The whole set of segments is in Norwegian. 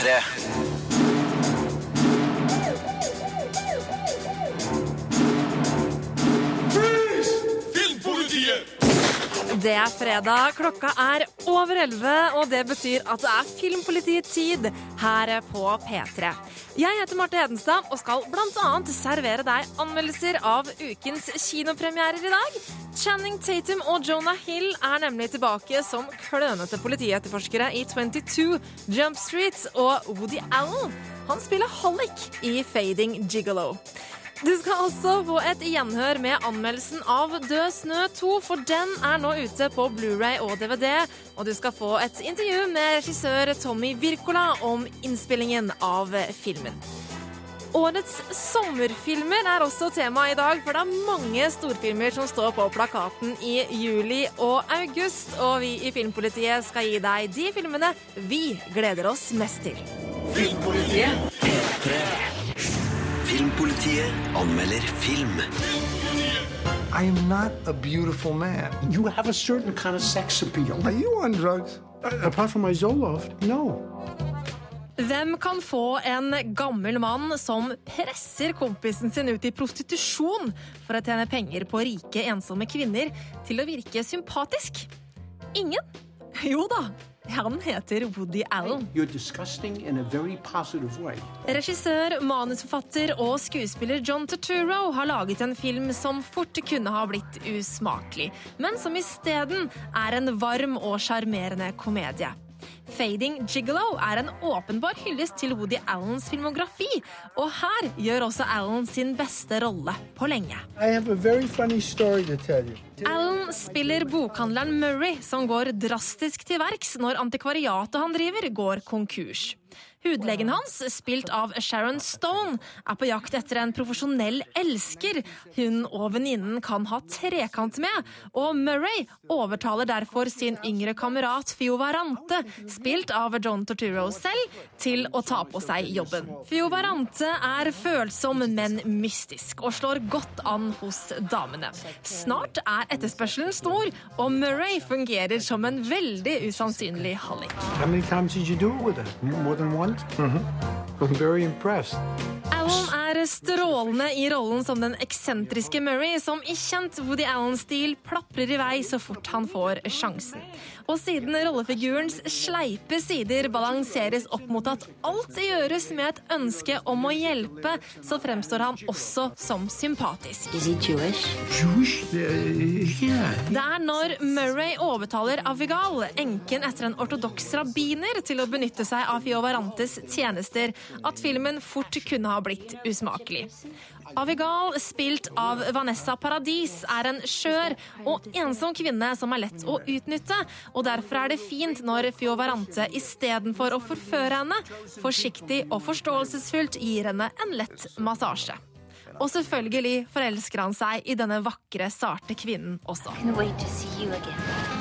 P3. Det er fredag, klokka er over 11, og det betyr at det er Filmpolitiet-tid her på P3. Jeg heter Marte Hedenstad og skal bl.a. servere deg anmeldelser av ukens kinopremierer i dag. Channing Tatum og Jonah Hill er nemlig tilbake som klønete politietterforskere i 22 Jump Street, og Woody Allen han spiller Hollick i Fading Gigolo. Du skal også få et gjenhør med anmeldelsen av Død snø 2, for den er nå ute på Blu-ray og DVD. Og du skal få et intervju med regissør Tommy Wirkola om innspillingen av filmen. Årets sommerfilmer er også tema i dag, for det er mange storfilmer som står på plakaten i juli og august. Og vi i Filmpolitiet skal gi deg de filmene vi gleder oss mest til. Filmpolitiet anmelder film. I am not a beautiful man. You have a certain kind of sex appeal. Are you on drugs? Uh, apart from my Zoloft, no. Hvem kan få en gammel mann som presser kompisen sin ut i prostitusjon for å tjene penger på rike, ensomme kvinner, til å virke sympatisk? Ingen? Jo da, han heter Woody Allen. Regissør, manusforfatter og skuespiller John Turturro har laget en film som fort kunne ha blitt usmakelig, men som isteden er en varm og sjarmerende komedie. Fading Gigolo er en åpenbar hyllest til Woody Allens filmografi, og her gjør også Allen sin beste rolle på lenge. Allen spiller bokhandleren Murray, som går drastisk til verks når antikvariatet han driver, går konkurs. Hudlegen hans, spilt av Sharon Stone, er på jakt etter en profesjonell elsker hun og venninnen kan ha trekant med, og Murray overtaler derfor sin yngre kamerat Fio Varante, spilt av John Torturo selv, til å ta på seg jobben. Fio Varante er følsom, men mystisk, og slår godt an hos damene. Snart er etterspørselen stor, og Murray fungerer som en veldig usannsynlig hallik. Mm-hmm. I'm very impressed. Allen er strålende i rollen som den eksentriske Murray, som i kjent Woody Allen-stil plaprer i vei så fort han får sjansen. Og siden rollefigurens sleipe sider balanseres opp mot at alt gjøres med et ønske om å hjelpe, så fremstår han også som sympatisk. Jewish? Jewish? Uh, yeah. Det er når Murray overtaler Avigal, enken etter en ortodoks rabbiner, til å benytte seg av Fiovarantes tjenester, at filmen fort kunne ha blitt usmakelig. Avigal, spilt av Vanessa Paradis, er en skjør og ensom kvinne som er lett å utnytte, og derfor er det fint når Fiovarante istedenfor å forføre henne, forsiktig og forståelsesfullt gir henne en lett massasje. Og selvfølgelig forelsker han seg i denne vakre, sarte kvinnen også.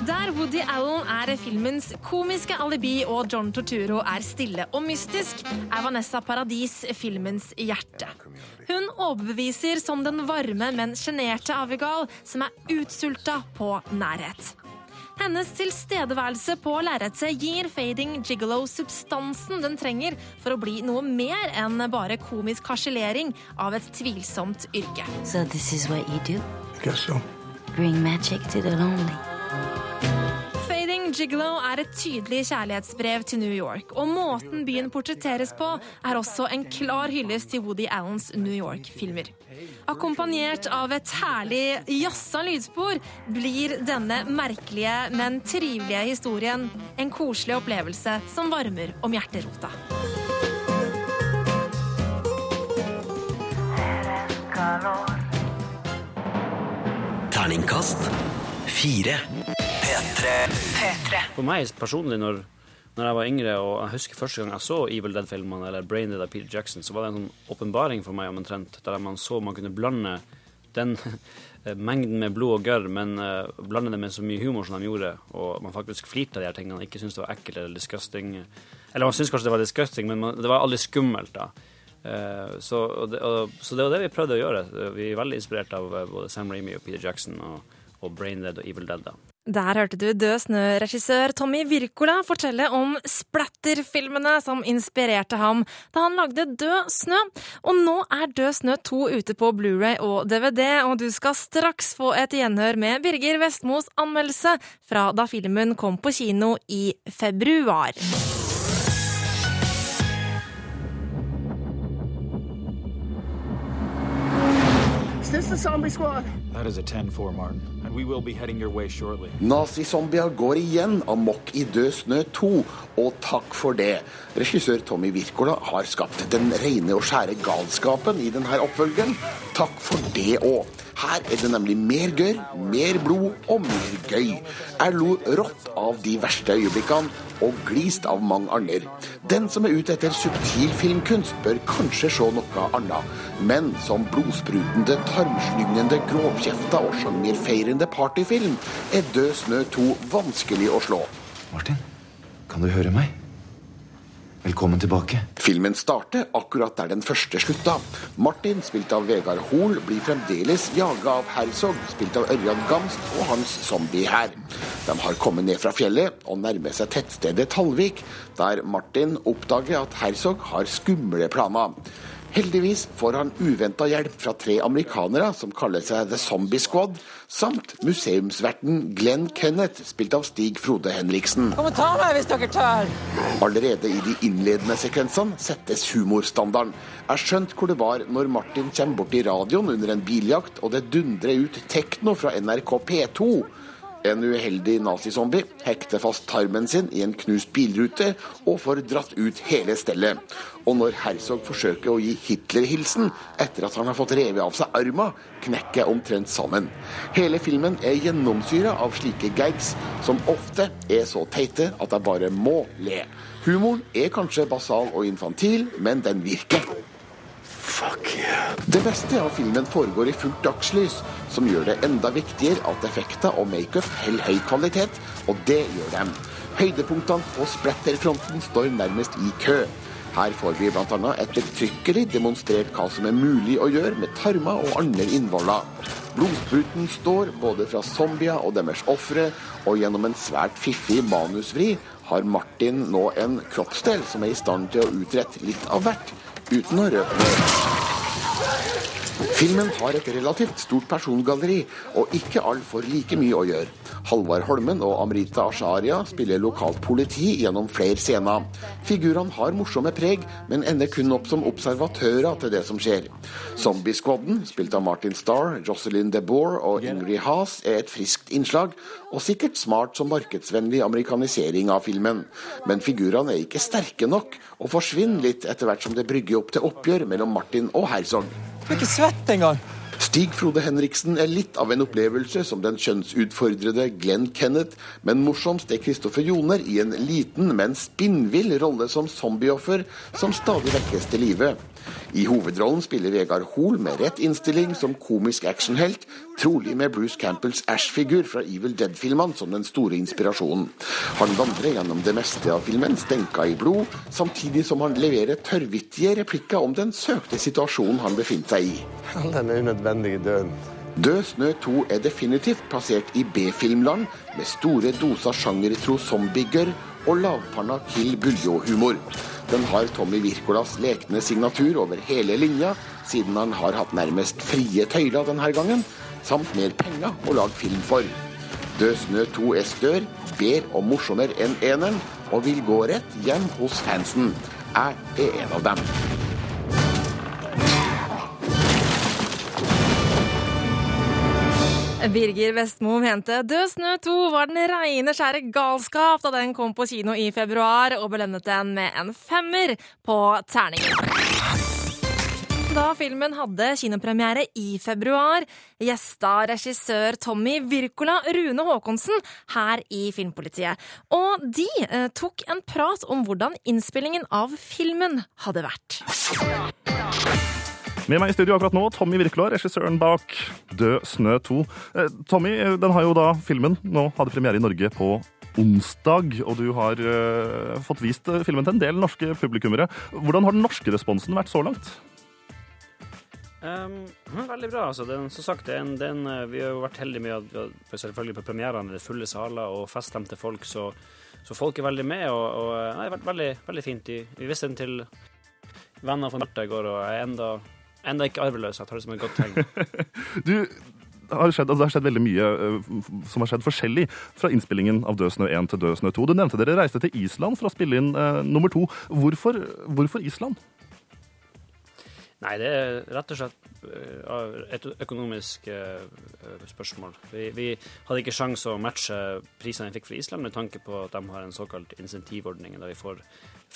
Der Woody Allen er filmens komiske alibi og John Torturo er stille og mystisk, er Vanessa Paradis filmens hjerte. Hun overbeviser som den varme, men sjenerte Avigal som er utsulta på nærhet. Hennes tilstedeværelse på lerretet gir Fading Gigolo substansen den trenger for å bli noe mer enn bare komisk harselering av et tvilsomt yrke. So this is what you do? I guess so. Bring magic to the lonely. Fading Gigolo er et tydelig kjærlighetsbrev til New York, og måten byen portretteres på, er også en klar hyllest til Woody Allens New York-filmer. Akkompagnert av et herlig jazza lydspor blir denne merkelige, men trivelige historien en koselig opplevelse som varmer om hjerterota. Terningkast fire. P3. P3. For meg personlig, når, når jeg var yngre, og jeg husker første gang jeg så Evil Dead-filmene, eller Brain Dead av Peter Jackson, så var det en sånn åpenbaring for meg omtrent, der man så man kunne blande den mengden med blod og gørr, men uh, blande det med så mye humor som de gjorde, og man faktisk flirte av de her tingene, ikke syntes det var ekkelt eller disgusting. Eller man syntes kanskje det var disgusting, men man, det var aldri skummelt, da. Uh, så, og det, og, så det var det vi prøvde å gjøre. Vi er veldig inspirert av uh, både Sam Raimi og Peter Jackson og, og Brain Dead og Evil Dead. da. Der hørte du Død snø-regissør Tommy Wirkola fortelle om splatterfilmene som inspirerte ham da han lagde Død snø. Og nå er Død snø 2 ute på Blu-ray og DVD, og du skal straks få et gjenhør med Birger Vestmos anmeldelse fra da filmen kom på kino i februar. Nazizombier går igjen amok i Død snø 2, og takk for det. Regissør Tommy Wirkola har skapt den rene og skjære galskapen i denne oppfølgeren. Takk for det òg. Her er det nemlig mer gørr, mer blod og mer gøy. Jeg lo rått av de verste øyeblikkene, og glist av mange andre. Den som er ute etter subtil filmkunst, bør kanskje se noe annet. Men som blodsprutende, tarmslyngende, grovkjefta og sjangerfeirende partyfilm er Død snø 2 vanskelig å slå. Martin, kan du høre meg? Velkommen tilbake. Filmen starter akkurat der den første slutta. Martin, spilt av Vegard Hoel, blir fremdeles jaga av Herzog, spilt av Ørjan Gamst, og hans zombiehær. De har kommet ned fra fjellet og nærmer seg tettstedet Talvik, der Martin oppdager at Herzog har skumle planer. Heldigvis får han uventa hjelp fra tre amerikanere som kaller seg The Zombie Squad, samt museumsverten Glenn Kenneth, spilt av Stig Frode Henriksen. Kom og ta meg hvis dere tør! Allerede i de innledende sekvensene settes humorstandarden. Jeg skjønte hvor det var når Martin kommer bort i radioen under en biljakt, og det dundrer ut tekno fra NRK P2. En uheldig nazizombie hekter fast tarmen sin i en knust bilrute og får dratt ut hele stellet. Og når Herzog forsøker å gi Hitler-hilsen etter at han har fått revet av seg armen, knekker jeg omtrent sammen. Hele filmen er gjennomsyra av slike gags som ofte er så teite at jeg bare må le. Humoren er kanskje basal og infantil, men den virker. Det beste av filmen foregår i fullt dagslys, som gjør det enda viktigere at effekter og makeup holder høy kvalitet, og det gjør dem. Høydepunktene på splatterfronten står nærmest i kø. Her får vi bl.a. ettertrykkelig demonstrert hva som er mulig å gjøre med tarmer og andre innvoller. Blodspruten står både fra zombier og deres ofre, og gjennom en svært fiffig manusvri har Martin nå en kroppsdel som er i stand til å utrette litt av hvert, uten å røpe noe. Fire! Filmen har et relativt stort persongalleri, og ikke all får like mye å gjøre. Halvard Holmen og Amrita Asharia spiller lokalt politi gjennom flere scener. Figurene har morsomme preg, men ender kun opp som observatører til det som skjer. Zombie-squaden, spilt av Martin Starr, Jocelyn DeBoer og Ingrid Haas, er et friskt innslag, og sikkert smart som markedsvennlig amerikanisering av filmen. Men figurene er ikke sterke nok, og forsvinner litt etter hvert som det brygger opp til oppgjør mellom Martin og Herzog. Du er ikke svett engang. Stig Frode Henriksen er litt av en opplevelse som den kjønnsutfordrede Glenn Kenneth, men morsomst er Kristoffer Joner i en liten, men spinnvill rolle som zombieoffer som stadig vekkes til live. I hovedrollen spiller Vegard Hoel med rett innstilling som komisk actionhelt, trolig med Bruce Campbells Ash-figur fra Evil Dead-filmene som den store inspirasjonen. Han vandrer gjennom det meste av filmen stenka i blod, samtidig som han leverer tørrvittige replikker om den søkte situasjonen han befinner seg i. All den unødvendige døden. Død snø 2 er definitivt plassert i B-filmland, med store doser sjangertro zombiegørr og lavpanna kill buljo-humor. Den har Tommy Wirkolas lekne signatur over hele linja, siden han har hatt nærmest frie tøyler denne gangen, samt mer penger å lage film for. Død snø 2 er større, bedre og morsommere enn eneren, og vil gå rett hjem hos fansen. Jeg er en av dem. Birger Vestmo mente Død snø 2 var den reine skjære galskap da den kom på kino i februar, og belønnet den med en femmer på terningen. Da filmen hadde kinopremiere i februar, gjesta regissør Tommy Wirkola Rune Haakonsen her i Filmpolitiet. Og de eh, tok en prat om hvordan innspillingen av filmen hadde vært. Med meg i studio akkurat nå, Tommy Wirkola, regissøren bak Død snø 2. Eh, Tommy, eh, den har jo da filmen nå hadde premiere i Norge på onsdag, og du har eh, fått vist filmen til en del norske publikummere. Hvordan har den norske responsen vært så langt? Um, veldig bra. altså. Den, som sagt, den, den, vi har jo vært heldige med at vi selvfølgelig på premierene er fulle saler og feststemte folk, så, så folk er veldig med. Og, og nei, det har vært veldig, veldig fint. Vi viste den til venner fra Marta i går, og jeg er enda, enda ikke arveløs. Jeg tar det som et godt tegn. Du, har skjedd, altså det har skjedd veldig mye eh, som har skjedd forskjellig fra innspillingen av Død snø 1 til Død snø 2. Du nevnte dere reiste til Island for å spille inn uh, nummer to. Hvorfor, hvorfor Island? Nei, det er rett og slett øh, et økonomisk øh, spørsmål. Vi, vi hadde ikke sjanse å matche prisene vi fikk fra Island, med tanke på at de har en såkalt insentivordning, der vi får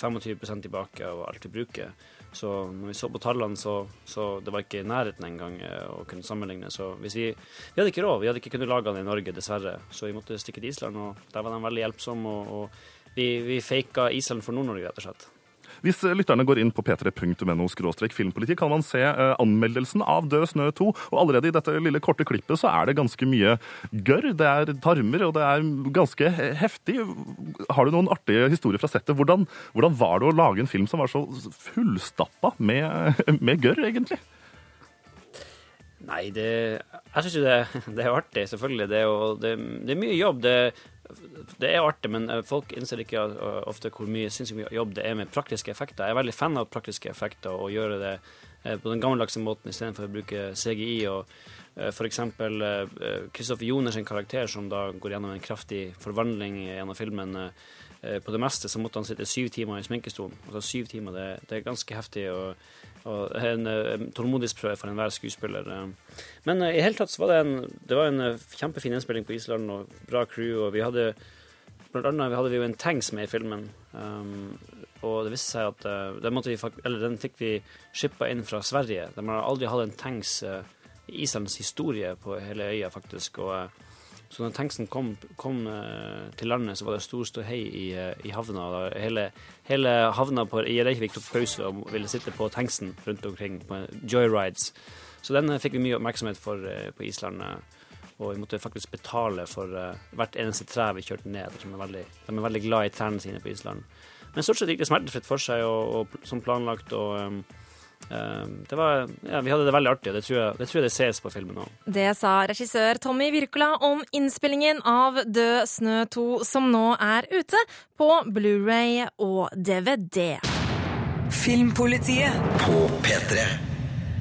25% tilbake av alt vi bruker. Så når vi så på tallene, så, så det var ikke i nærheten engang øh, å kunne sammenligne. Så hvis vi, vi hadde ikke råd, vi hadde ikke kunnet lage den i Norge, dessverre. Så vi måtte stikke til Island, og der var de veldig hjelpsomme. Og, og vi, vi faka Island for Nord-Norge, rett og slett. Hvis eh, lytterne går inn på p3.no filmpolitikk, kan man se eh, anmeldelsen av Død snø 2. Og allerede i dette lille korte klippet så er det ganske mye gørr. Det er tarmer, og det er ganske heftig. Har du noen artige historier fra settet? Hvordan, hvordan var det å lage en film som var så fullstappa med, med gørr, egentlig? Nei, det Jeg syns jo det, det er artig, selvfølgelig. Det jo, det, det er mye jobb. Det, det er artig, men eh, folk innser ikke uh, ofte hvor mye mye jobb det er med praktiske effekter. Jeg er veldig fan av praktiske effekter og gjøre det eh, på den gammeldagse måten istedenfor å bruke CGI. og f.eks. Kristoffer Joners karakter, som da går gjennom en kraftig forvandling gjennom filmen. eh, På det meste så måtte han sitte syv timer i sminkestolen. Altså syv timer, det, det er ganske heftig. og og en, eh, en tålmodighetsprøve for enhver skuespiller. eh. Men eh, i hele tatt så var det en, det var en kjempefin innspilling på Island, og bra crew. Og vi hadde blant annet hadde vi jo en tanks med i filmen. Um, og det viste seg at uh, den, vi, eller den fikk vi shippa inn fra Sverige. De har aldri hatt en tanks uh, i Islands historie på hele øya, faktisk. og eh, så når tanksen kom, kom eh, til landet, så var det stor ståhei i, eh, i havna. Hele, hele havna på, i Reykjavik tok pause og ville sitte på tanksen rundt omkring på joyrides. Så den eh, fikk vi mye oppmerksomhet for på Island. og vi måtte faktisk betale for hvert eneste tre vi kjørte ned. De er veldig, de er veldig glad i trærne sine på Island. Men stort sett gikk det smertefritt for seg og, og som planlagt. og det var, ja, Vi hadde det veldig artig, og det tror jeg det, tror jeg det ses på filmen òg. Det sa regissør Tommy Wirkola om innspillingen av Død snø 2, som nå er ute på Blu-ray og DVD. Filmpolitiet på P3.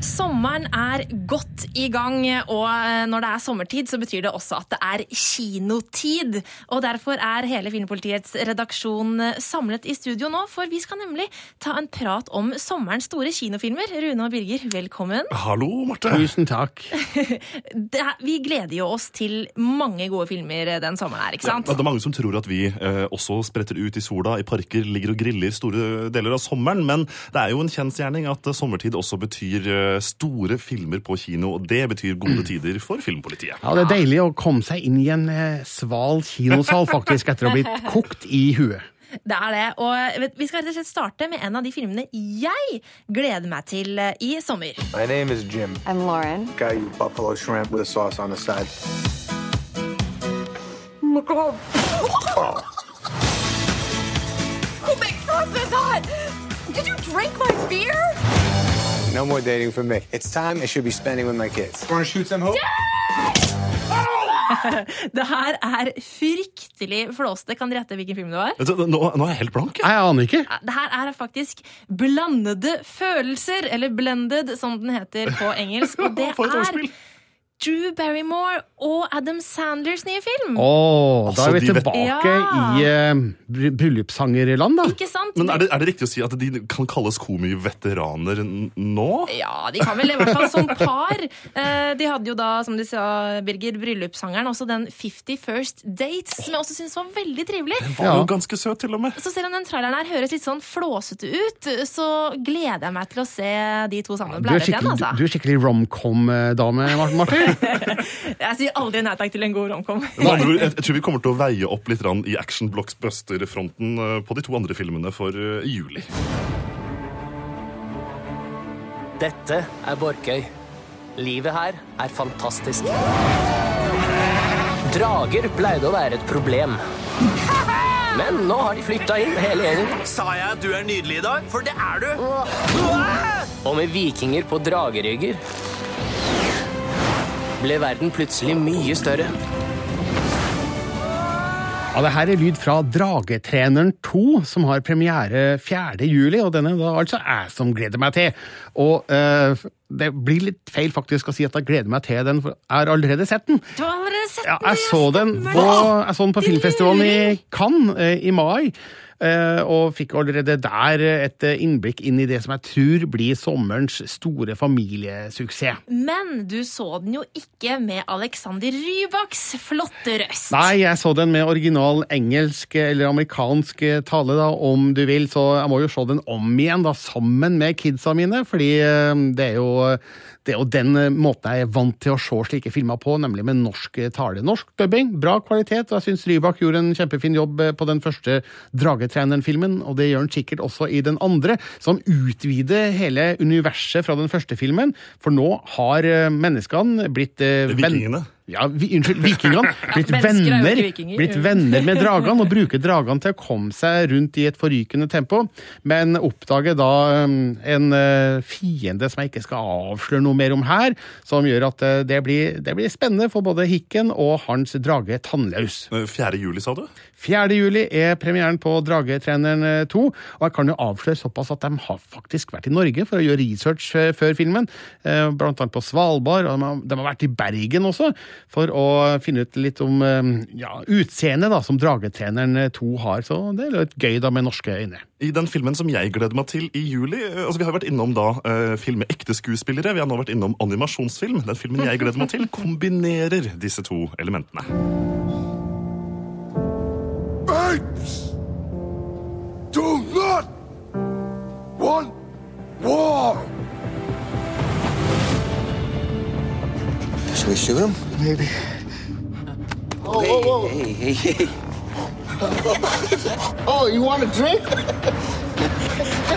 Sommeren er godt i gang, og eh, når det er sommertid, så betyr det også at det er kinotid. Og derfor er hele Filmpolitiets redaksjon eh, samlet i studio nå, for vi skal nemlig ta en prat om sommerens store kinofilmer. Rune og Birger, velkommen. Hallo, Marte. Tusen takk. Det er, vi gleder jo oss til mange gode filmer den sommeren her, ikke sant? Ja, det er mange som tror at vi eh, også spretter ut i sola, i parker, ligger og griller store deler av sommeren, men det er jo en kjensgjerning at eh, sommertid også betyr eh, store filmer på kino, og det betyr gode tider for filmpolitiet. Ja, Det er deilig å komme seg inn i en eh, sval kinosal faktisk, etter å ha blitt kokt i huet. Det er det. Og vi skal rett og slett starte med en av de filmene jeg gleder meg til eh, i sommer. My name is Jim. I'm Lauren. Got you buffalo shrimp with a sauce on the side. Who makes sauce this hot? Did you drink my beer? No more dating for me. It's time I should be spending with my kids. Wanna shoot some hoop? Det her er fryktelig flåste. Kan dere gjette hvilken film det var? Nå, nå er jeg helt blank. Jeg aner ikke. Det her er faktisk Blandede følelser, eller Blended som den heter på engelsk. Og det er. Drew Barrymore og Adam Sandlers nye film. Da Altså, er vi tilbake Ja. i uh, bry- bryllupssangerland, da. Ikke sant? Men er det, er det riktig å si at de kan kalles komiveteraner nå? Ja, de kan vel i hvert fall som par. Uh, De hadde jo da, som du sa, Birger, bryllupssangeren, også den 50 First Dates, som jeg også syns var veldig trivelig. Var Ja. jo ganske søt, til og med. Så selv om den traileren her høres litt sånn flåsete ut, så gleder jeg meg til å se de to sammen. Du er Blæret igjen, skikkelig, altså. du er skikkelig romcom-dame, Martin. Jeg sier aldri nei takk til en god romcom. Jeg, jeg tror vi kommer til å veie opp litt i action blockbuster-fronten eh, på de to andre filmene for eh, juli. Dette er Borkøy. Livet her er fantastisk. Drager pleide å være et problem. Men nå har de flytta inn, hele gjengen. Sa jeg at du er nydelig i dag? For det er du! Og med vikinger på dragerygger ble verden plutselig mye større. Ja, det her er lyd fra Dragetreneren 2, som har premiere 4. juli, og den er da altså jeg som gleder meg til. Og eh, det blir litt feil faktisk å si at jeg gleder meg til den, for jeg har allerede sett den. Du har allerede sett Ja, jeg så den på, jeg så den på filmfestivalen i Cannes eh, i mai. eh, Og fikk allerede der et eh, innblikk inn i det som jeg tror blir sommerens store familiesuksess. Men du så den jo ikke med Alexander Rybaks flotte røst. Nei, jeg så den med original engelsk eller amerikansk tale, da, om du vil, så jeg må jo se den om igjen, da, sammen med kidsa mine, fordi eh, det er jo det er jo den eh, måten jeg er vant til å se slike filmer på, nemlig med norsk tale. Norsk dubbing, bra kvalitet, og jeg syns Rybak gjorde en kjempefin jobb eh, på den første Dragetreneren-filmen, og det gjør han sikkert også i den andre, som utvider hele universet fra den første filmen, for nå har eh, menneskene blitt eh, Vikingene. Ja, vi, unnskyld, vikingene. Blitt er venner, blitt venner med dragene og bruker dragene til å komme seg rundt i et forrykende tempo, men oppdager da um, en uh, fiende som jeg ikke skal avsløre noe mer om her, som gjør at uh, det, blir, det blir spennende for både Hikken og hans drage Tannlaus. 4. juli, sa du? 4. juli er premieren på Dragetreneren 2, og jeg kan jo avsløre såpass at de har faktisk vært i Norge for å gjøre research eh, før filmen, eh, blant annet på Svalbard, og de har vært i Bergen også, for å finne ut litt om eh, ja, utseendet da, som Dragetreneren 2 har, så det er litt gøy da med norske øyne. I den filmen som jeg gleder meg til i juli eh, altså Vi har vært innom da eh, film med ekte skuespillere. Vi har nå vært innom animasjonsfilm. Den filmen jeg gleder meg til, kombinerer disse to elementene. Apes! Do not want war! Should we shoot him? Maybe. Oh, hey, whoa, whoa. hey, hey, hey. oh, you want a drink?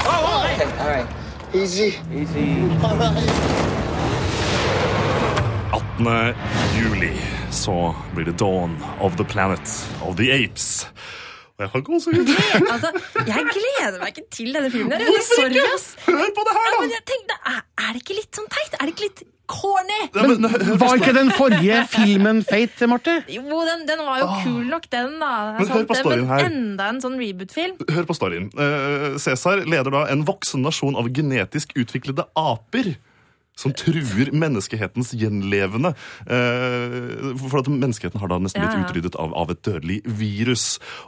Oh, okay, all right. Easy. Easy. All right. 18. juli så blir det Dawn of the Planet of the Apes. Og jeg har gåsehud. Altså, jeg gleder meg ikke til denne filmen. Hvorfor ikke? Hør på det her, da! Ja, men jeg tenkte, er, er det ikke litt sånn teit? Er det ikke litt corny? Men var ikke den forrige filmen feit, Marte? Jo, den, den var jo kul nok, den, da. Men hør på storyen her. Men enda en sånn reboot-film. Hør på storyen. Uh, Cæsar leder da en voksen nasjon av genetisk utviklede aper. Som truer menneskehetens gjenlevende. Eh, for at menneskeheten har da nesten blitt ja. utryddet av, av et dødelig virus.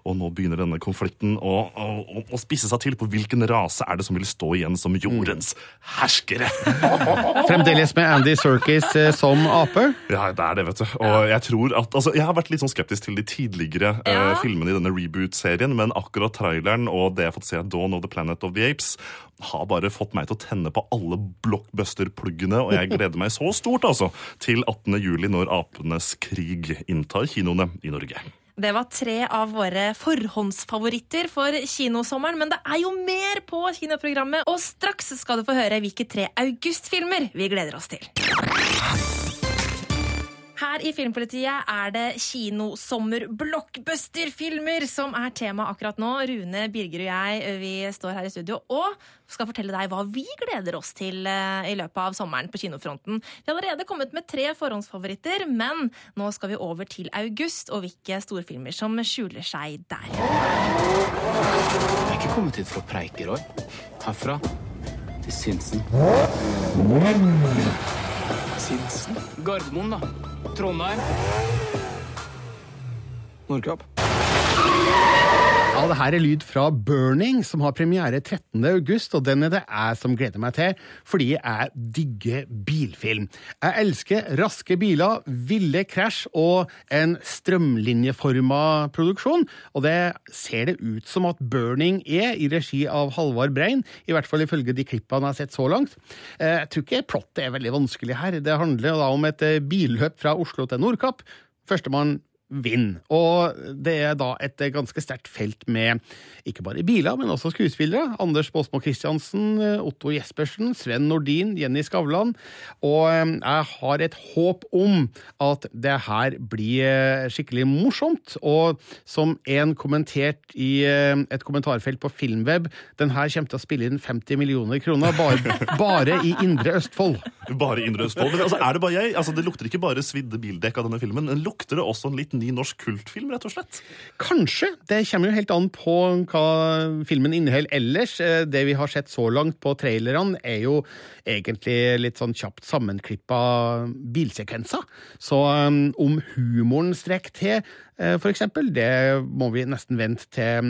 Og nå begynner denne konflikten å, å, å- spisse seg til på hvilken rase er det som vil stå igjen som jordens herskere. Fremdeles med Andy Serkis eh, som ape. Ja, det er det, vet du. Og jeg tror at, altså, jeg har vært litt sånn skeptisk til de tidligere eh, Ja. filmene i denne reboot-serien, men akkurat traileren og det jeg har fått se av Dawn of the Planet of the Apes, har bare fått meg til å tenne på alle blockbuster-pluggene, og jeg gleder meg så stort altså til 18. juli når Apenes krig inntar kinoene i Norge. Det var tre av våre forhåndsfavoritter for kinosommeren, men det er jo mer på kinoprogrammet, og straks skal du få høre hvilke tre augustfilmer vi gleder oss til. Her i Filmpolitiet er det kinosommer-blockbuster-filmer som er tema akkurat nå. Rune, Birger og jeg vi står her i studio og skal fortelle deg hva vi gleder oss til eh, i løpet av sommeren på kinofronten. Vi har allerede kommet med tre forhåndsfavoritter, men nå skal vi over til august og hvilke storfilmer som skjuler seg der. Jeg er ikke kommet hit for å preike, Roy. Herfra til Sinsen. Sinsen? Gardermoen, da. Trondheim. Nordkapp. Ja, det her er lyd fra Burning, som har premiere 13. august, og den er det jeg som gleder meg til, fordi jeg digger bilfilm. Jeg elsker raske biler, ville krasj og en strømlinjeforma produksjon, og det ser det ut som at Burning er i regi av Halvard Brein, i hvert fall ifølge de klippene jeg har sett så langt. Eh, Jeg tror ikke plottet er veldig vanskelig her. Det handler da om et eh, billøp fra Oslo til Nordkapp. Førstemann vinner. Og det er da et ganske sterkt felt med ikke bare biler, men også skuespillere. Anders Båsmo Christiansen, Otto Jespersen, Sven Nordin, Jenny Skavlan. Og jeg har et håp om at det her blir eh, skikkelig morsomt. Og som en kommentert i et kommentarfelt på Filmweb, den her kommer til å spille inn 50 millioner kroner bare, bare i Indre Østfold. Bare Indre Østfold. Men altså, er det bare jeg? Altså, det lukter ikke bare svidde bildekk av denne filmen, men lukter det også en litt ny norsk kultfilm, rett og slett? Kanskje. Det kommer jo helt an på hva filmen inneholder ellers. Eh, Det vi har sett så langt på trailerne, er jo egentlig litt sånn kjapt sammenklippa bilsekvenser. Så um, om humoren strekker til, for eksempel, det må vi nesten vente til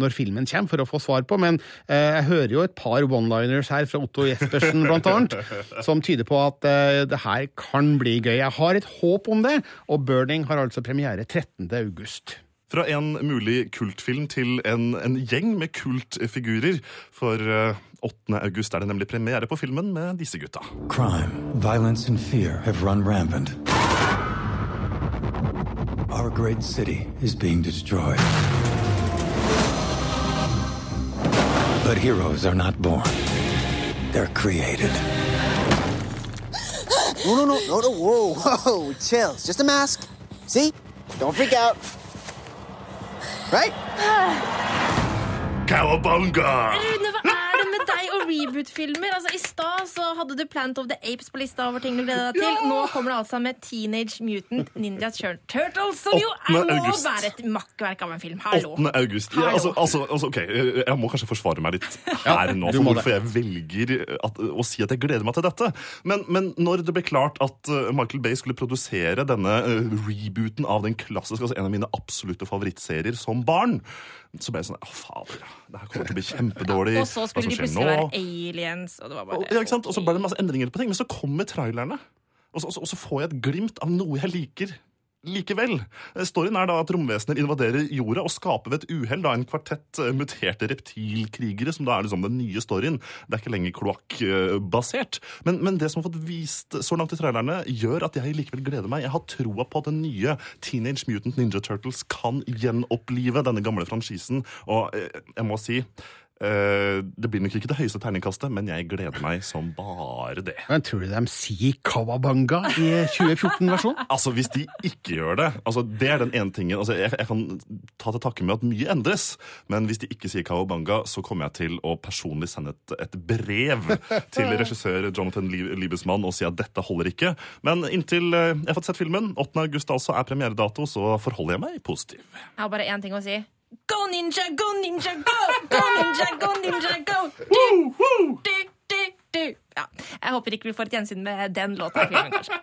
når filmen kommer for å få svar på. Men eh, jeg hører jo et par one-liners her fra Otto Jespersen, blant annet, som tyder på at eh, det her kan bli gøy. Jeg har et håp om det, og Burning har altså premiere 13. august. Fra en mulig kultfilm til en, en gjeng med kultfigurer. For eh, 8. august er det nemlig premiere på filmen med disse gutta. Crime, violence, and fear have run rampant. Our great city is being destroyed. But heroes are not born, they're created. No, no, no, no, no, whoa, whoa, chill. It's just a mask. See? Don't freak out. Right? Cowabunga! Er reboot-filmer? Altså, I stad så hadde du Plant of the Apes på lista over ting du gleder deg til. Nå kommer det altså med Teenage Mutant Ninja Turtles, som jo 8. må august. være et makkverk av en film. Hallo. 8. august. Ja, altså, altså, altså, ok, Jeg må kanskje forsvare meg litt her nå for hvorfor jeg velger at, å si at jeg gleder meg til dette. Men, men når det ble klart at uh, Michael Bay skulle produsere denne uh, rebooten av den klassiske, altså en av mine absolutte favorittserier som barn, så ble jeg sånn Å, fader. Det her kommer til å bli kjempedårlig. Og så skulle de plutselig nå? være aliens, og det var Og, ja, sant? og så ble det masse endringer på ting, men så kommer trailerne. Og så, og så- får jeg et glimt av noe jeg liker. Likevel. Storyen er da at romvesener invaderer jorda og skaper ved et uhell en kvartett eh, muterte reptilkrigere, som da er liksom den nye storyen. Det er ikke lenger kloakkbasert. Men, men det som har fått vist så langt i trailerne, gjør at jeg likevel gleder meg. Jeg har troa på at den nye Teenage Mutant Ninja Turtles kan gjenopplive denne gamle franchisen, og eh, jeg må si det blir nok ikke det høyeste terningkastet, men jeg gleder meg som bare det. Men tror du de sier Kawabanga i 2014-versjonen? Altså, Hvis de ikke gjør det altså Det er den ene tingen. altså Jeg, jeg kan ta til takke med at mye endres, men hvis de ikke sier Kawabanga, så kommer jeg til å personlig sende et, et brev til regissør Jonathan Lie- Liebesmann og si at dette holder ikke. Men inntil eh, jeg har fått sett filmen, 8. august altså, er premieredato, så forholder jeg meg positiv. Jeg har bare én ting å si. Go ninja, go ninja, go! Go ninja, go ninja, go! Du, du, du, du. Ja, jeg håper ikke vi får et gjensyn med den låta i filmen, kanskje.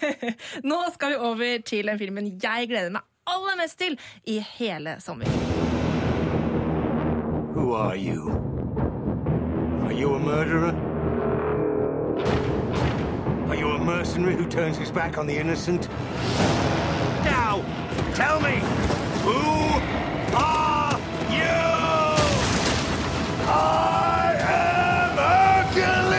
Nå skal vi over til den filmen jeg gleder meg aller mest til i hele sommer. Who are you? Are you a murderer? Are you a mercenary who turns his back on the innocent? Now, tell me, who I am Hercules!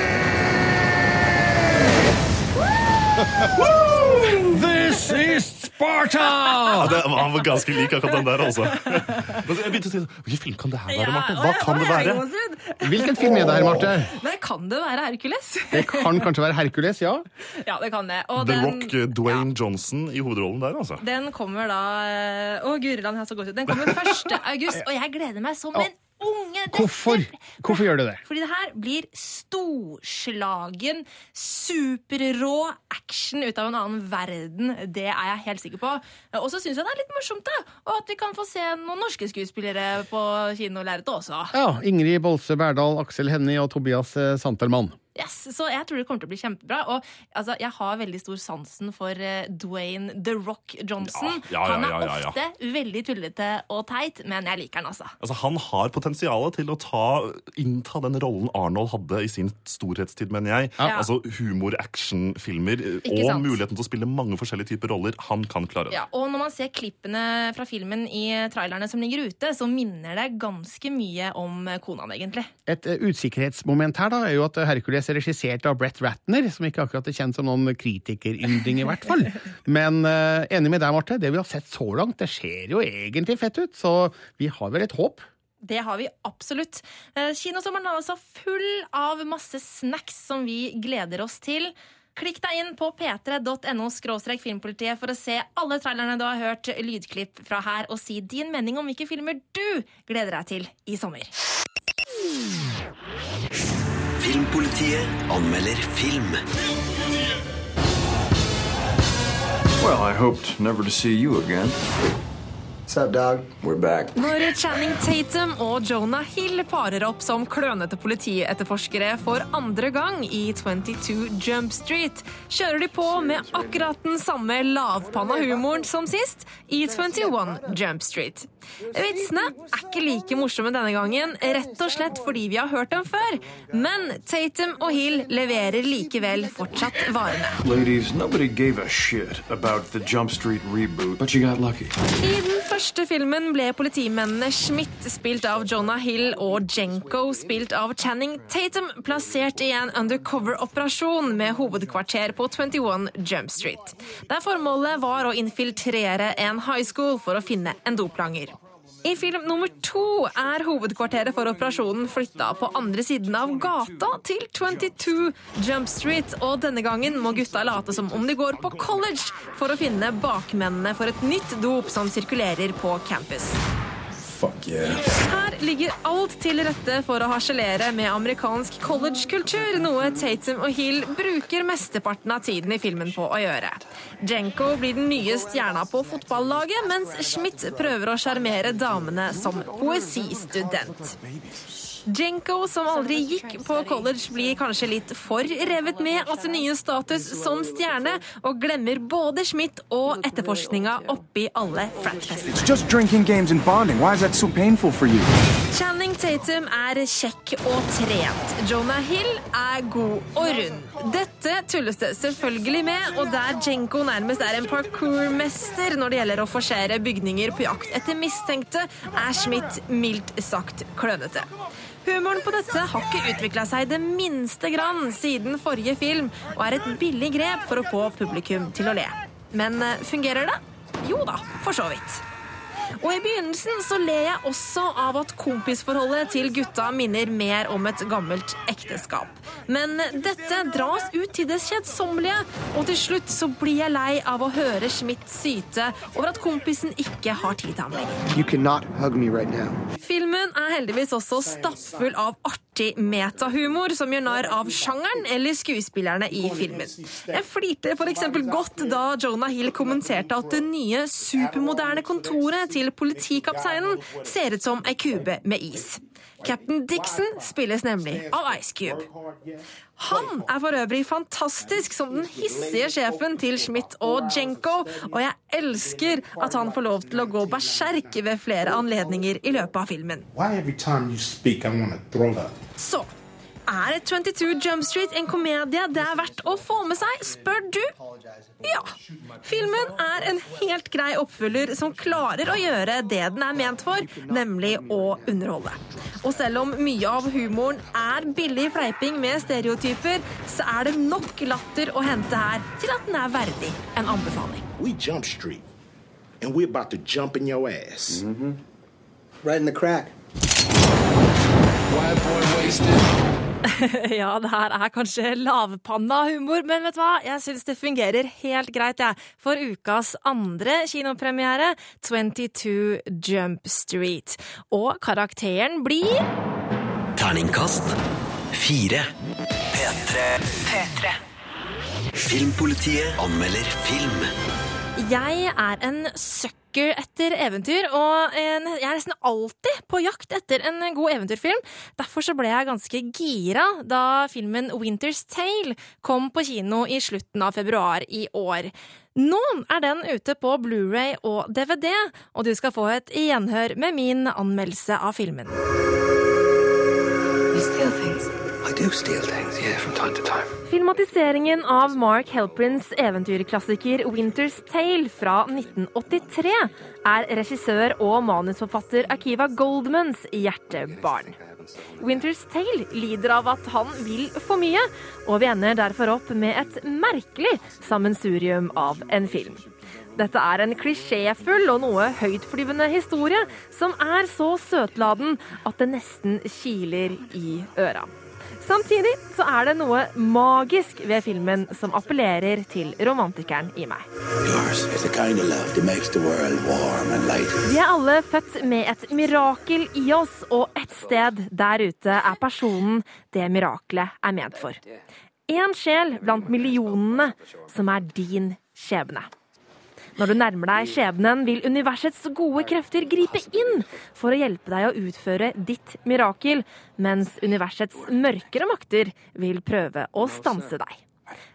This is Sparta! Ja, det var var ganske lik akkurat den der, altså. Jeg begynte å si, Hvilken film kan det her være, Marte? Hva kan det være? Hvilken film er det her, Marte? Nei, kan det være Hercules? Det kan kanskje være Hercules, ja? Ja, det kan det. Og The den, Rock, Dwayne Dwayne Johnson i hovedrollen der, altså. den kommer da Å, Å, Guriland, jeg har så godt ut. Den kommer 1. august, og jeg gleder meg som en unge. Hvorfor? Hvorfor gjør du det? Fordi det her blir storslagen, superrå action ut av en annen verden. Det er jeg helt sikker på. Og så syns jeg det er litt morsomt, da. Og at vi kan få se noen norske skuespillere på kinolerretet også. Ja, Ingrid Bolse Berdal, Aksel Hennie og Tobias Santermann. Santelmann. Yes, så jeg tror det kommer til å bli kjempebra. Og altså, jeg har veldig stor sansen for uh, Dwayne The Rock Johnson. Ja, ja, ja, Han er ofte veldig tullete og teit, men jeg liker han altså. Altså, Han har potensialet til å ta, innta den rollen Arnold hadde i sin storhetstid, mener jeg. Ja. Altså humor-action-filmer og sant? muligheten til å spille mange forskjellige typer roller. Han kan klare det. Ja, og når man ser klippene fra filmen i trailerne som ligger ute, så minner det ganske mye om konaen, egentlig. Et uh, usikkerhetsmoment her da, er jo at Hercules delvis regissert av Brett Ratner, som ikke akkurat er kjent som noen kritikerynding, i hvert fall. Men uh, enig med deg, Marte. Det vi har sett så langt, det ser jo egentlig fett ut. Så vi har vel et håp. Det har vi absolutt. Eh, Kinosommeren er altså full av masse snacks som vi gleder oss til. Klikk deg inn på p3.no filmpolitiet for å se alle trailerne du har hørt lydklipp fra her, og si din mening om hvilke filmer du gleder deg til i sommer. Filmpolitiet anmelder film. Well, I hoped never to see you again. What's up, dog? We're back. Når Channing Tatum og Jonah Hill parer opp som klønete politietterforskere for andre gang i 22 Jump Street, kjører de på med akkurat den samme lavpanna humoren som sist i 21 Jump Street. Vitsene er ikke like morsomme denne gangen, rett og slett fordi vi har hørt dem før. Men Tatum og Hill leverer likevel fortsatt varene. Ladies, reboot. I den første filmen ble politimennene Schmidt, spilt av Jonah Hill, og Jenko, spilt av Channing Tatum, plassert i en undercover-operasjon med hovedkvarter på 21 Jump Street. Der formålet var å infiltrere en high school for å finne en doplanger. I film nummer to er hovedkvarteret for operasjonen flytta på andre siden av gata til 22 Jump Street, og denne gangen må gutta late som om de går på college for å finne bakmennene for et nytt dop som sirkulerer på campus. Fuck yeah. Her ligger alt til rette for å harselere med amerikansk collegekultur, noe Tatum og Hill bruker mesteparten av tiden i filmen på å gjøre. Jenko blir den nye stjerna på fotballaget, mens Schmidt prøver å sjarmere damene som poesistudent. Jenko, som aldri gikk på college, blir kanskje litt for revet med av sin nye status som stjerne, og glemmer både Schmidt og etterforskninga oppi alle fratfestene. It's just drinking games and bonding. Why is that so painful for you? Channing Tatum er kjekk og trent. Jonah Hill er god og rund. Dette tulles det selvfølgelig med, og der Jenko nærmest er en parkourmester når det gjelder å forsere bygninger på jakt etter mistenkte, er Schmidt mildt sagt klønete. Humoren på dette har ikke utvikla seg det minste grann siden forrige film, og er et billig grep for å få publikum til å le. Men eh, fungerer det? Jo da, for så vidt. Og i begynnelsen så ler jeg også av at kompisforholdet til gutta minner mer om et gammelt ekteskap. Men dette dras ut til det kjedsommelige, og til slutt så blir jeg lei av å høre Schmidt syte over at kompisen ikke har tid til ham lenger. Right. Filmen er heldigvis også stappfull av artig metahumor som gjør narr av sjangeren eller skuespillerne i filmen. Jeg flirte f.eks. godt da Jonah Hill kommenterte at det nye supermoderne kontoret til politikapteinen ser ut som ei kube med is. Captain Dixon spilles nemlig av Ice Cube. Han er for øvrig fantastisk som den hissige sjefen til Schmidt og Jenko, og jeg elsker at han får lov til å gå berserk ved flere anledninger i løpet av filmen. Så er 22 Jump Street en komedie det er verdt å få med seg, spør du? Ja. Filmen er en helt grei oppfølger som klarer å gjøre det den er ment for, nemlig å underholde. Og selv om mye av humoren er billig fleiping med stereotyper, så er det nok latter å hente her til at den er verdig en anbefaling. We Jump Street, and we're about to jump in your ass. Right in the crack. ja, det her er kanskje lavpanna humor, men vet du hva? Jeg syns det fungerer helt greit, jeg. For ukas andre kinopremiere, 22 Jump Street. Og karakteren blir Terningkast fire. P3. P3. Filmpolitiet anmelder film. Jeg er en sucker etter eventyr, og jeg er nesten alltid på jakt etter en god eventyrfilm. Derfor så ble jeg ganske gira da filmen Winter's Tale kom på kino i slutten av februar i år. Nå er den ute på Blu-ray og DVD, og du skal få et gjenhør med min anmeldelse av filmen. You Filmatiseringen av Mark Helprins eventyrklassiker Winter's Tale fra 1983 er regissør og manusforfatter Akiva Goldmans hjertebarn. Winter's Tale lider av at han vil for mye, og vi ender derfor opp med et merkelig sammensurium av en film. Dette er en klisjéfull og noe høytflyvende historie som er så søtladen at det nesten kiler i øra. Samtidig så er det noe magisk ved filmen som appellerer til romantikeren i meg. Vi er alle født med et mirakel i oss, og et sted der ute er personen det mirakelet er ment for. Én sjel blant millionene som er din skjebne. Når du nærmer deg skjebnen, vil universets gode krefter gripe inn for å hjelpe deg å utføre ditt mirakel, mens universets mørkere makter vil prøve å stanse deg.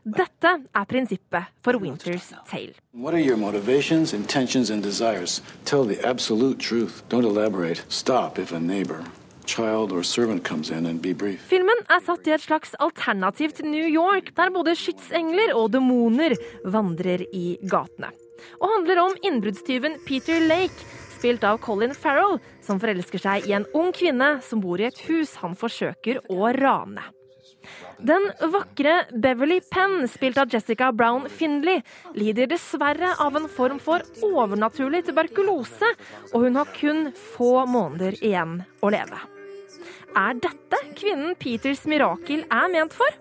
Dette er prinsippet for Winters Tale. What are your motivations, intentions, and desires? Tell the absolute truth. Don't elaborate. Stop if a neighbor, child, or servant comes in and be brief. Filmen er satt i et slags alternativ til New York, der både skytsengler og demoner vandrer i gatene. Og handler om innbruddstyven Peter Lake, spilt av Colin Farrell, som forelsker seg i en ung kvinne som bor i et hus han forsøker å rane. Den vakre Beverly Penn, spilt av Jessica Brown Findley, lider dessverre av en form for overnaturlig tuberkulose, og hun har kun få måneder igjen å leve. Er dette kvinnen Peters mirakel er ment for?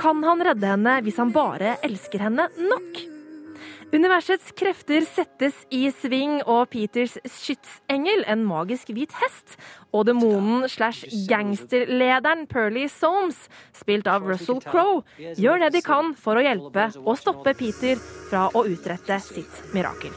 Kan han redde henne hvis han bare elsker henne nok? Universets krefter settes i sving, og Peters skytsengel, en magisk hvit hest, og demonen slash gangsterlederen Perly Soames, spilt av Russell Crowe, gjør det de kan for å hjelpe og stoppe Peter fra å utrette sitt mirakel.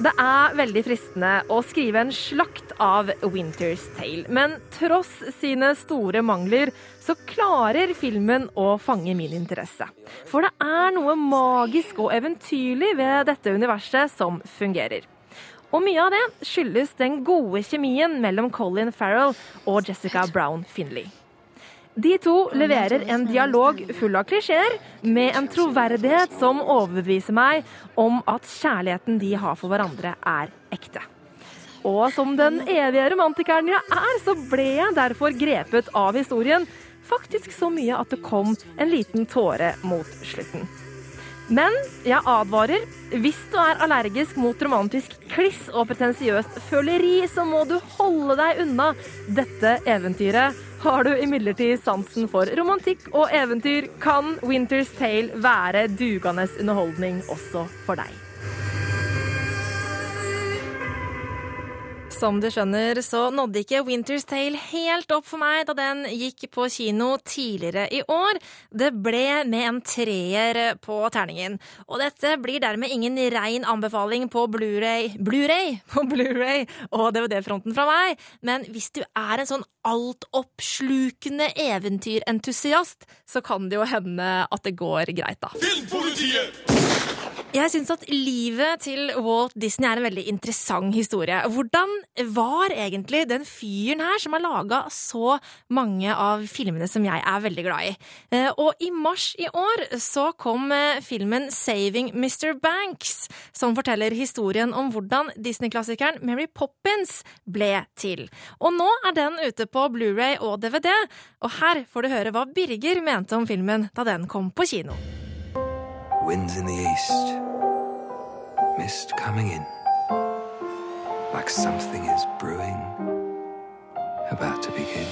Det er veldig fristende å skrive en slakt av Winter's Tale, men tross sine store mangler så klarer filmen å fange min interesse. For det er noe magisk og eventyrlig ved dette universet som fungerer. Og mye av det skyldes den gode kjemien mellom Colin Farrell og Jessica Brown Finley. De to leverer en dialog full av klisjeer, med en troverdighet som overbeviser meg om at kjærligheten de har for hverandre, er ekte. Og som den evige romantikeren jeg er, så ble jeg derfor grepet av historien. Faktisk så mye at det kom en liten tåre mot slutten. Men jeg advarer. Hvis du er allergisk mot romantisk kliss og pretensiøst føleri, så må du holde deg unna dette eventyret. Har du imidlertid sansen for romantikk og eventyr, kan Winter's Tale være dugende underholdning også for deg. Som du skjønner, så nådde ikke Winter's Tale helt opp for meg da den gikk på kino tidligere i år. Det ble med en treer på terningen. Og dette blir dermed ingen rein anbefaling på Blu-ray Blu-ray på Blu-ray og DVD-fronten fra meg, men hvis du er en sånn altoppslukende eventyrentusiast, så kan det jo hende at det går greit, da. Filmpolitiet! Jeg syns at livet til Walt Disney er en veldig interessant historie. Hvordan var egentlig den fyren her som har laga så mange av filmene som jeg er veldig glad i? Eh, Og i mars i år så kom eh, filmen Saving Mr. Banks, som forteller historien om hvordan Disney-klassikeren Mary Poppins ble til. Og nå er den ute på Blu-ray og DVD, og her får du høre hva Birger mente om filmen da den kom på kino. Winds in the east, mist coming in, like something is brewing, about to begin.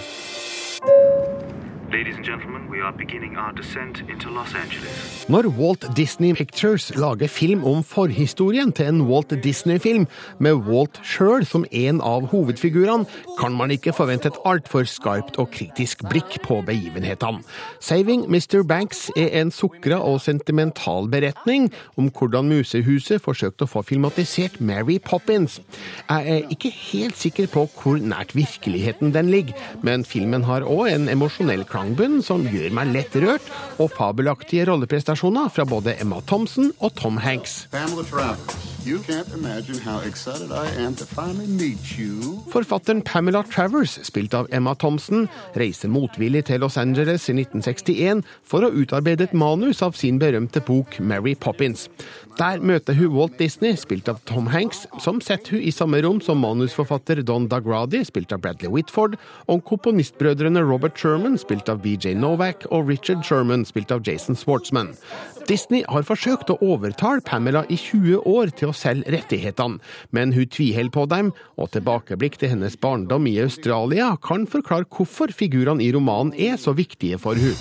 Når Walt Disney Pictures lager film om forhistorien til en Walt Disney-film, med Walt sjøl som en av hovedfigurene, kan man ikke forvente et altfor skarpt og kritisk blikk på begivenhetene. Saving Mr. Banks er en sukra og sentimental beretning om hvordan Musehuset forsøkte å få filmatisert Mary Poppins. Jeg er ikke helt sikker på hvor nært virkeligheten den ligger, men filmen har òg en emosjonell klangbunn som gjør meg lett rørt, og fabelaktige rolleprestasjoner fra både Emma Thompson og Tom Hanks. Forfatteren Pamela Travers, spilt av Emma Thompson, reiser motvillig til Los Angeles i 1961 for å utarbeide et manus av sin berømte bok Mary Poppins. Der møter hun Walt Disney, spilt av Tom Hanks, som setter hun i samme rom som manusforfatter Don Dagradi, spilt av Bradley Whitford, og komponistbrødrene Robert Sherman, spilt av BJ Novak, og Richard Sherman, spilt av Jason Schwartzman. Disney har forsøkt å overtale Pamela i 20 år til å selge rettighetene, men hun tviholder på dem, og tilbakeblikk til hennes barndom i Australia kan forklare hvorfor figurene i romanen er så viktige for hun.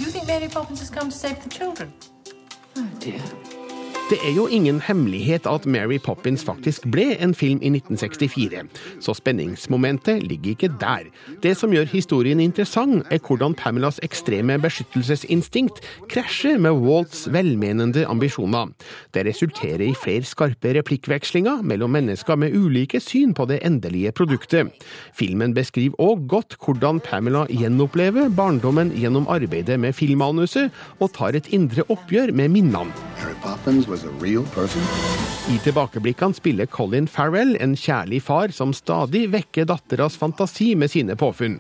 Det er jo ingen hemmelighet at Mary Poppins faktisk ble en film i 1964, så spenningsmomentet ligger ikke der. Det som gjør historien interessant, er hvordan Pamelas ekstreme beskyttelsesinstinkt krasjer med Walts velmenende ambisjoner. Det resulterer i flere skarpe replikkvekslinger mellom mennesker med ulike syn på det endelige produktet. Filmen beskriver òg godt hvordan Pamela gjenopplever barndommen gjennom arbeidet med filmmanuset, og tar et indre oppgjør med minnene. Mary Poppins I tilbakeblikkene spiller Colin Farrell en kjærlig far som stadig vekker datteras fantasi med sine påfunn.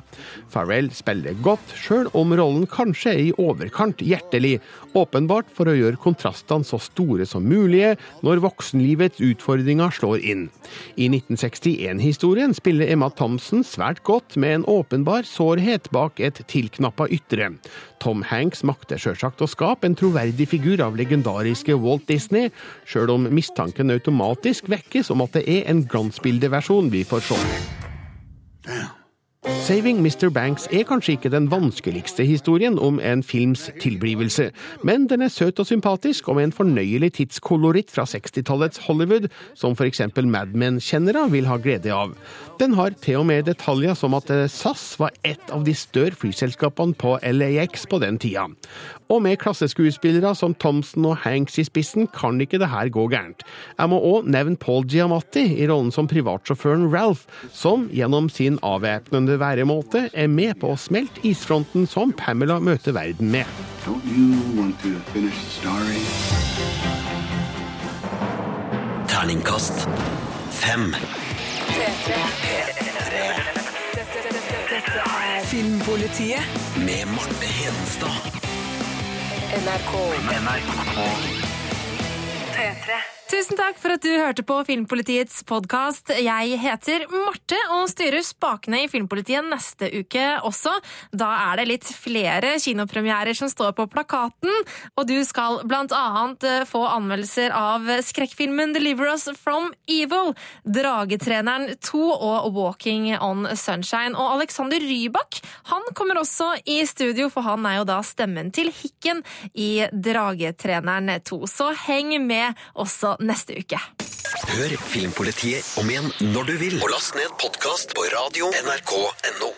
Farrell spiller godt, sjøl om rollen kanskje er i overkant hjertelig, åpenbart for å gjøre kontrastene så store som mulige når voksenlivets utfordringer slår inn. I 1961-historien spiller Emma Thompson svært godt med en åpenbar sårhet bak et tilknappa ytre. Tom Hanks makter sjølsagt å skape en troverdig figur av legendariske Walt Disney, sjøl om mistanken automatisk vekkes om at det er en glansbildeversjon vi får se. Saving Mr. Banks er kanskje ikke den vanskeligste historien om en films tilblivelse, men den er søt og sympatisk og med en fornøyelig tidskoloritt fra 60-tallets Hollywood, som for eksempel Mad Men-kjennere vil ha glede av. Den har til og med detaljer som at SAS var et av de større flyselskapene på LAX på den tida. Og med klasseskuespillere som Thompson og Hanks i spissen kan ikke det her gå gærent. Jeg må òg nevne Paul Giamatti i rollen som privatsjåføren Ralph, som gjennom sin avvæpnende væremåte er med på å smelte isfronten som Pamela møter verden med. Don't you want to finish the story? Terningkast fem. Filmpolitiet Med Marte Hedenstad. NRK. P3. Tusen takk for at du hørte på Filmpolitiets podkast. Jeg heter Marte og styrer spakene i Filmpolitiet neste uke også. Da er det litt flere kinopremierer som står på plakaten, og du skal blant annet eh, få anmeldelser av skrekkfilmen Deliver Us From Evil, Dragetreneren 2 og Walking on Sunshine. Og Alexander Rybak han kommer også i studio, for han er jo da stemmen til Hikken i Dragetreneren 2. Så heng med også neste uke. Hør Filmpolitiet om igjen når du vil. Og last ned podkast på radio nrk.no.